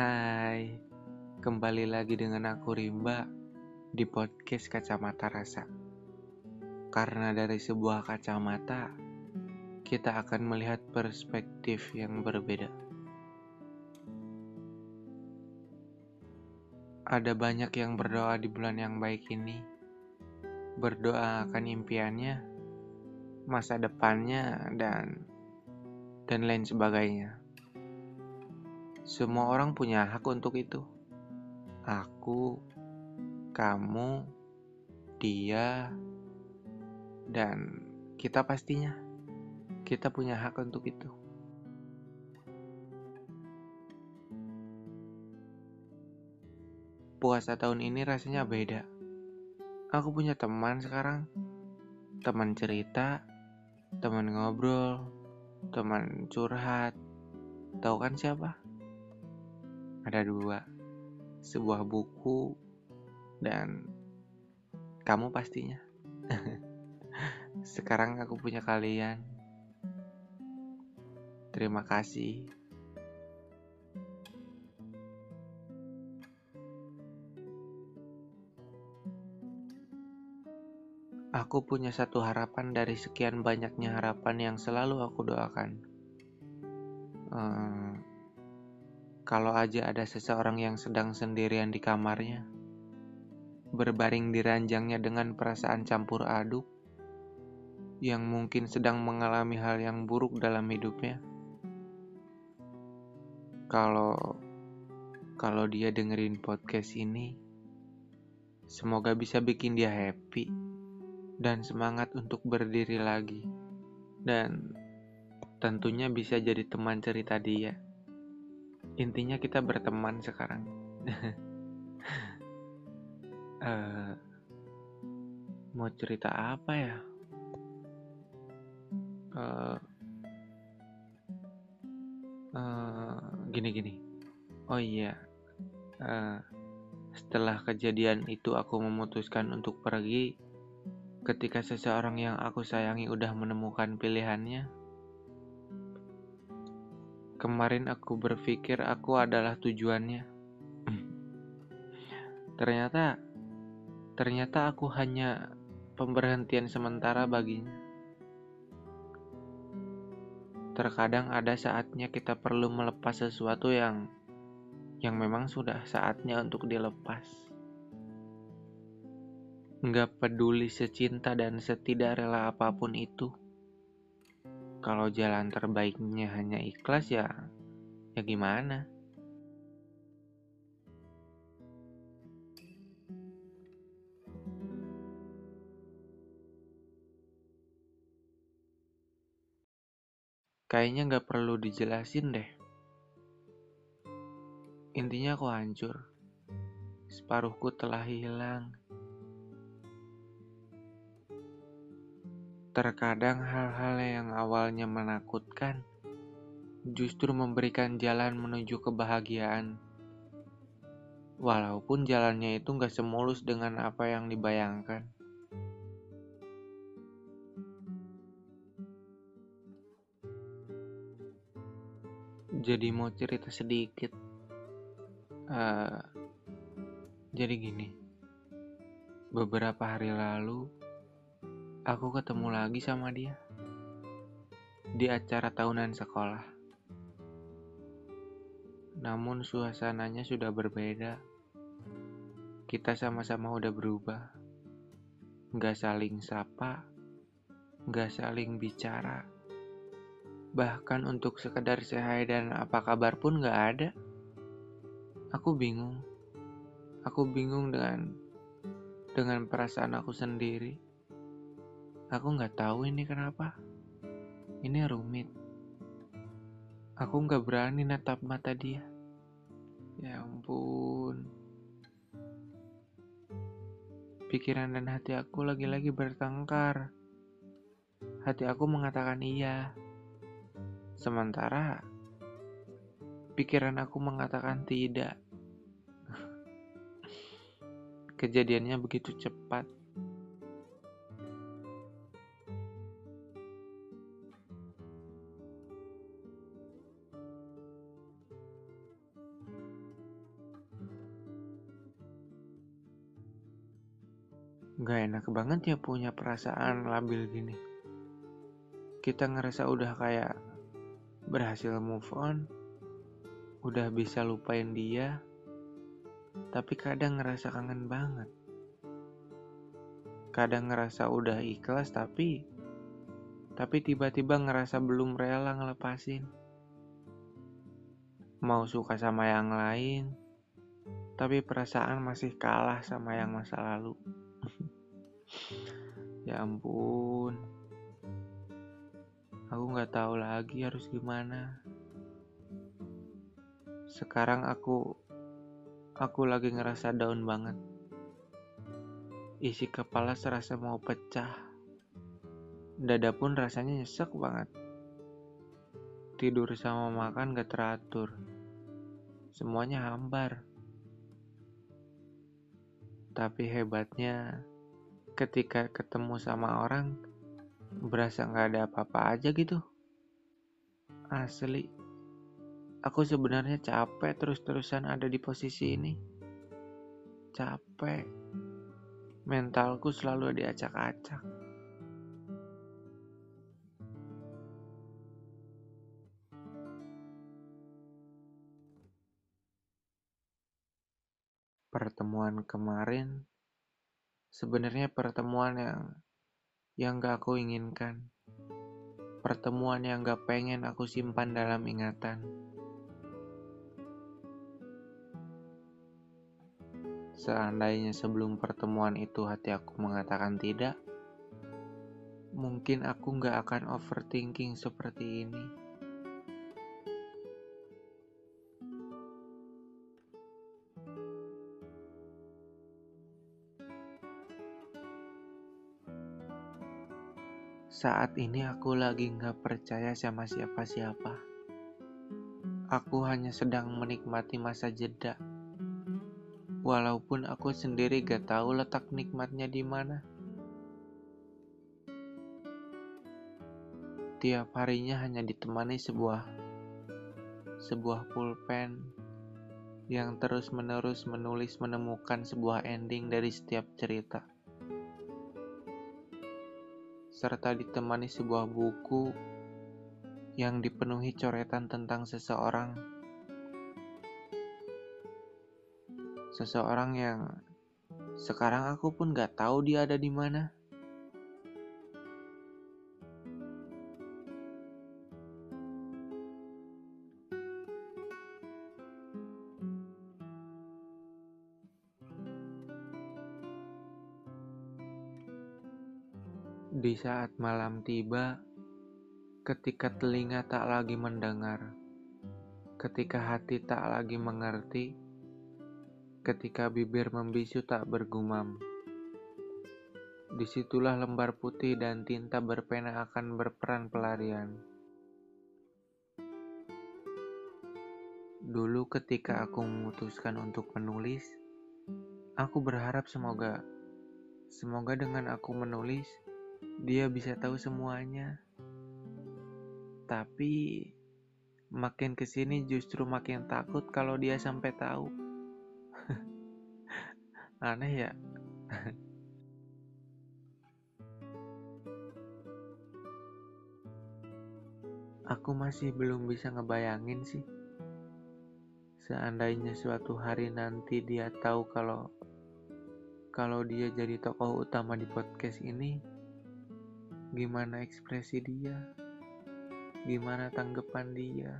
Hai, kembali lagi dengan aku Rimba di podcast Kacamata Rasa. Karena dari sebuah kacamata, kita akan melihat perspektif yang berbeda. Ada banyak yang berdoa di bulan yang baik ini, berdoa akan impiannya, masa depannya, dan dan lain sebagainya. Semua orang punya hak untuk itu. Aku, kamu, dia, dan kita pastinya. Kita punya hak untuk itu. Puasa tahun ini rasanya beda. Aku punya teman sekarang. Teman cerita, teman ngobrol, teman curhat. Tahu kan siapa? Ada dua, sebuah buku dan kamu pastinya. Sekarang aku punya kalian. Terima kasih. Aku punya satu harapan dari sekian banyaknya harapan yang selalu aku doakan. Hmm, kalau aja ada seseorang yang sedang sendirian di kamarnya, berbaring di ranjangnya dengan perasaan campur aduk, yang mungkin sedang mengalami hal yang buruk dalam hidupnya. Kalau kalau dia dengerin podcast ini, semoga bisa bikin dia happy dan semangat untuk berdiri lagi. Dan tentunya bisa jadi teman cerita dia intinya kita berteman sekarang. Uh, mau cerita apa ya? Uh, uh, gini gini. Oh iya. Uh, setelah kejadian itu aku memutuskan untuk pergi ketika seseorang yang aku sayangi udah menemukan pilihannya Kemarin aku berpikir aku adalah tujuannya. Ternyata, ternyata aku hanya pemberhentian sementara baginya. Terkadang ada saatnya kita perlu melepas sesuatu yang yang memang sudah saatnya untuk dilepas. Nggak peduli secinta dan setidak rela apa pun itu kalau jalan terbaiknya hanya ikhlas ya ya gimana Kayaknya nggak perlu dijelasin deh. Intinya aku hancur. Separuhku telah hilang. Terkadang hal-hal yang awalnya menakutkan justru memberikan jalan menuju kebahagiaan. Walaupun jalannya itu gak semulus dengan apa yang dibayangkan. Jadi mau cerita sedikit. Uh, jadi gini, beberapa hari lalu aku ketemu lagi sama dia di acara tahunan sekolah. Namun suasananya sudah berbeda. Kita sama-sama udah berubah. Gak saling sapa, gak saling bicara. Bahkan untuk sekedar sehai dan apa kabar pun gak ada. Aku bingung. Aku bingung dengan dengan perasaan aku sendiri. Aku nggak tahu ini kenapa. Ini rumit. Aku nggak berani natap mata dia. Ya ampun. Pikiran dan hati aku lagi-lagi bertengkar. Hati aku mengatakan iya. Sementara pikiran aku mengatakan tidak. Kejadiannya begitu cepat. Gak enak banget ya punya perasaan labil gini. Kita ngerasa udah kayak berhasil move on, udah bisa lupain dia, tapi kadang ngerasa kangen banget. Kadang ngerasa udah ikhlas tapi tapi tiba-tiba ngerasa belum rela ngelepasin. Mau suka sama yang lain, tapi perasaan masih kalah sama yang masa lalu. ya ampun, aku nggak tahu lagi harus gimana. Sekarang aku, aku lagi ngerasa down banget. Isi kepala serasa mau pecah. Dada pun rasanya nyesek banget. Tidur sama makan gak teratur. Semuanya hambar. Tapi hebatnya, ketika ketemu sama orang, berasa nggak ada apa-apa aja gitu. Asli, aku sebenarnya capek terus-terusan ada di posisi ini. Capek, mentalku selalu diacak-acak. Pertemuan kemarin Sebenarnya pertemuan yang yang gak aku inginkan. Pertemuan yang gak pengen aku simpan dalam ingatan. Seandainya sebelum pertemuan itu hati aku mengatakan tidak, mungkin aku gak akan overthinking seperti ini. Saat ini aku lagi nggak percaya sama siapa-siapa. Aku hanya sedang menikmati masa jeda. Walaupun aku sendiri gak tahu letak nikmatnya di mana. Tiap harinya hanya ditemani sebuah sebuah pulpen yang terus-menerus menulis menemukan sebuah ending dari setiap cerita serta ditemani sebuah buku yang dipenuhi coretan tentang seseorang. Seseorang yang sekarang aku pun gak tahu dia ada di mana. Di saat malam tiba, ketika telinga tak lagi mendengar, ketika hati tak lagi mengerti, ketika bibir membisu tak bergumam, di situlah lembar putih dan tinta berpena akan berperan pelarian. Dulu ketika aku memutuskan untuk menulis, aku berharap semoga semoga dengan aku menulis dia bisa tahu semuanya. Tapi makin ke sini justru makin takut kalau dia sampai tahu. Aneh ya. Aku masih belum bisa ngebayangin sih. Seandainya suatu hari nanti dia tahu kalau kalau dia jadi tokoh utama di podcast ini, gimana ekspresi dia, gimana tanggapan dia.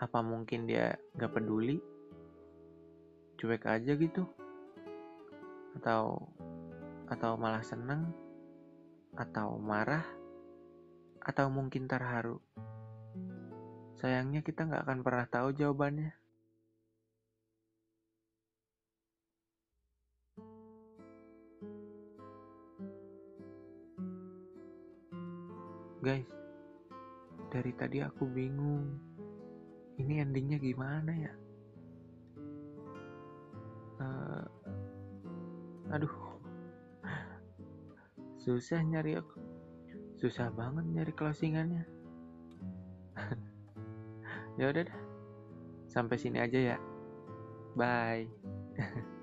Apa mungkin dia gak peduli, cuek aja gitu, atau atau malah seneng, atau marah, atau mungkin terharu. Sayangnya kita gak akan pernah tahu jawabannya. Tadi aku bingung. Ini endingnya gimana ya? Uh, aduh, susah nyari aku. Susah banget nyari closingannya. ya udah dah. Sampai sini aja ya. Bye.